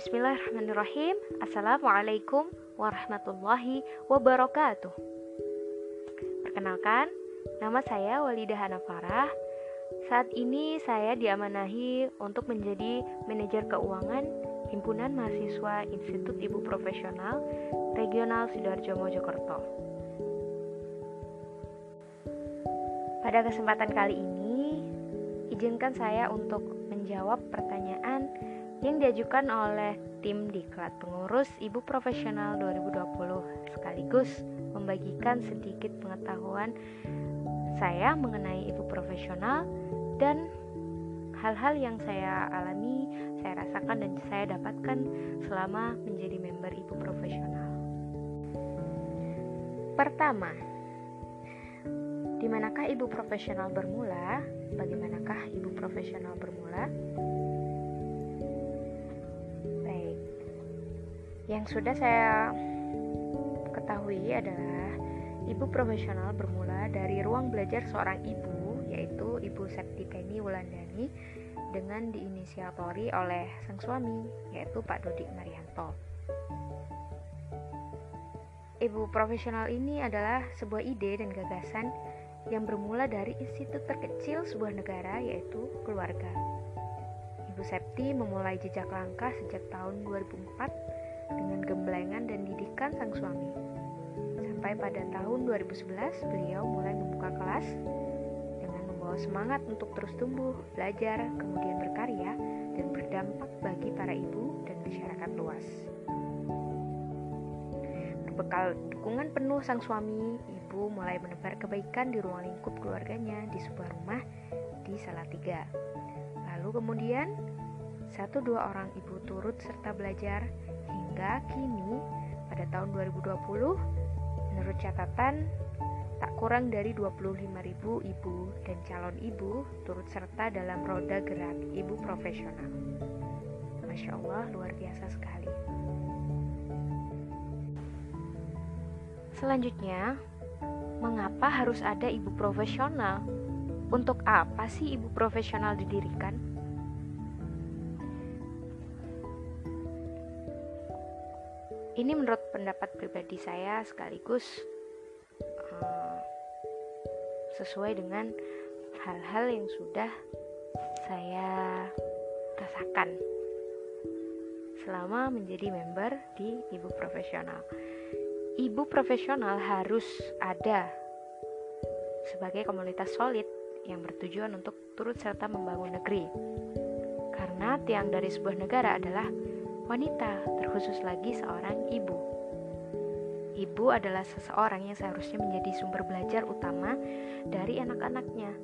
Bismillahirrahmanirrahim. Assalamualaikum warahmatullahi wabarakatuh. Perkenalkan, nama saya Walidah Hanafarah. Saat ini saya diamanahi untuk menjadi manajer keuangan Himpunan Mahasiswa Institut Ibu Profesional Regional Sidoarjo Mojokerto. Pada kesempatan kali ini, izinkan saya untuk menjawab pertanyaan diajukan oleh tim Diklat Pengurus Ibu Profesional 2020 sekaligus membagikan sedikit pengetahuan saya mengenai ibu profesional dan hal-hal yang saya alami, saya rasakan dan saya dapatkan selama menjadi member ibu profesional. Pertama, di manakah ibu profesional bermula? Bagaimanakah ibu profesional bermula? Yang sudah saya ketahui adalah ibu profesional bermula dari ruang belajar seorang ibu, yaitu Ibu Septi Penny Wulandani dengan diinisiatori oleh sang suami, yaitu Pak Dodik Marianto. Ibu profesional ini adalah sebuah ide dan gagasan yang bermula dari institut terkecil sebuah negara, yaitu keluarga. Ibu Septi memulai jejak langkah sejak tahun 2004 dengan gemblengan dan didikan sang suami. Sampai pada tahun 2011, beliau mulai membuka kelas dengan membawa semangat untuk terus tumbuh, belajar, kemudian berkarya, dan berdampak bagi para ibu dan masyarakat luas. Berbekal dukungan penuh sang suami, ibu mulai menebar kebaikan di ruang lingkup keluarganya di sebuah rumah di Salatiga. Lalu kemudian, satu dua orang ibu turut serta belajar hingga kini pada tahun 2020 menurut catatan tak kurang dari 25.000 ibu dan calon ibu turut serta dalam roda gerak ibu profesional. Masya Allah, luar biasa sekali. Selanjutnya, mengapa harus ada ibu profesional? Untuk apa sih ibu profesional didirikan? Ini menurut pendapat pribadi saya sekaligus uh, sesuai dengan hal-hal yang sudah saya rasakan selama menjadi member di ibu profesional. Ibu profesional harus ada sebagai komunitas solid yang bertujuan untuk turut serta membangun negeri. Karena tiang dari sebuah negara adalah wanita, terkhusus lagi seorang ibu. Ibu adalah seseorang yang seharusnya menjadi sumber belajar utama dari anak-anaknya.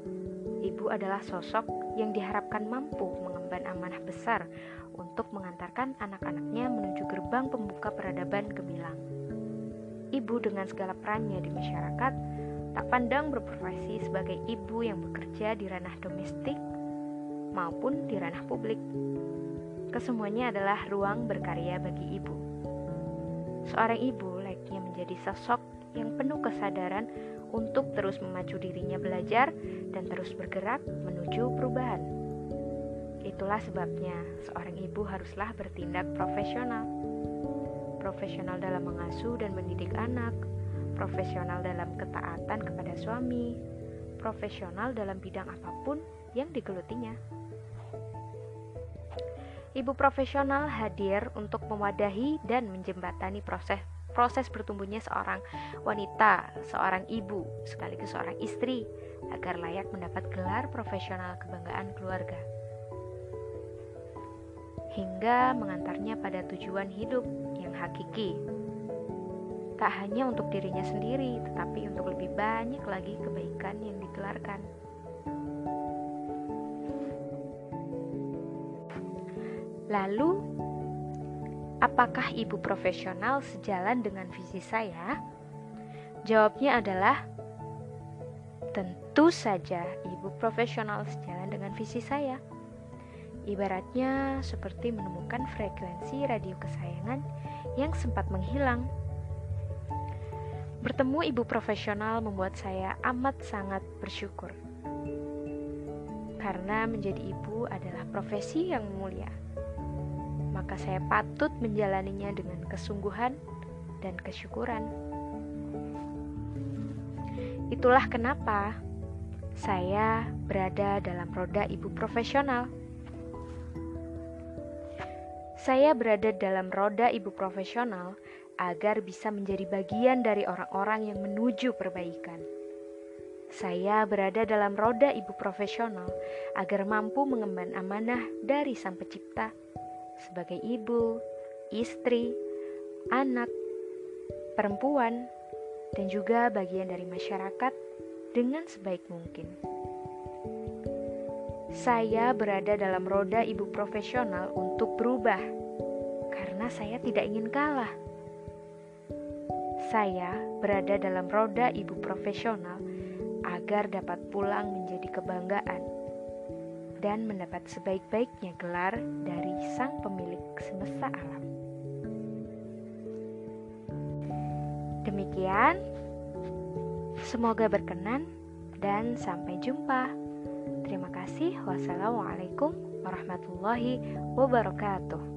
Ibu adalah sosok yang diharapkan mampu mengemban amanah besar untuk mengantarkan anak-anaknya menuju gerbang pembuka peradaban gemilang. Ibu dengan segala perannya di masyarakat tak pandang berprofesi sebagai ibu yang bekerja di ranah domestik maupun di ranah publik kesemuanya adalah ruang berkarya bagi ibu. Seorang ibu layaknya menjadi sosok yang penuh kesadaran untuk terus memacu dirinya belajar dan terus bergerak menuju perubahan. Itulah sebabnya seorang ibu haruslah bertindak profesional. Profesional dalam mengasuh dan mendidik anak, profesional dalam ketaatan kepada suami, profesional dalam bidang apa pun yang digelutinya. Ibu profesional hadir untuk mewadahi dan menjembatani proses proses bertumbuhnya seorang wanita, seorang ibu, sekaligus seorang istri agar layak mendapat gelar profesional kebanggaan keluarga. Hingga mengantarnya pada tujuan hidup yang hakiki. Tak hanya untuk dirinya sendiri, tetapi untuk lebih banyak lagi kebaikan yang digelarkan. Lalu, apakah ibu profesional sejalan dengan visi saya? Jawabnya adalah tentu saja ibu profesional sejalan dengan visi saya. Ibaratnya seperti menemukan frekuensi radio kesayangan yang sempat menghilang. Bertemu ibu profesional membuat saya amat sangat bersyukur. Karena menjadi ibu adalah profesi yang mulia maka saya patut menjalaninya dengan kesungguhan dan kesyukuran. Itulah kenapa saya berada dalam roda ibu profesional. Saya berada dalam roda ibu profesional agar bisa menjadi bagian dari orang-orang yang menuju perbaikan. Saya berada dalam roda ibu profesional agar mampu mengemban amanah dari Sang Pencipta sebagai ibu, istri, anak, perempuan, dan juga bagian dari masyarakat dengan sebaik mungkin. Saya berada dalam roda ibu profesional untuk berubah karena saya tidak ingin kalah. Saya berada dalam roda ibu profesional agar dapat pulang menjadi kebanggaan dan mendapat sebaik-baiknya gelar dari sang pemilik semesta alam. Demikian, semoga berkenan dan sampai jumpa. Terima kasih. Wassalamualaikum warahmatullahi wabarakatuh.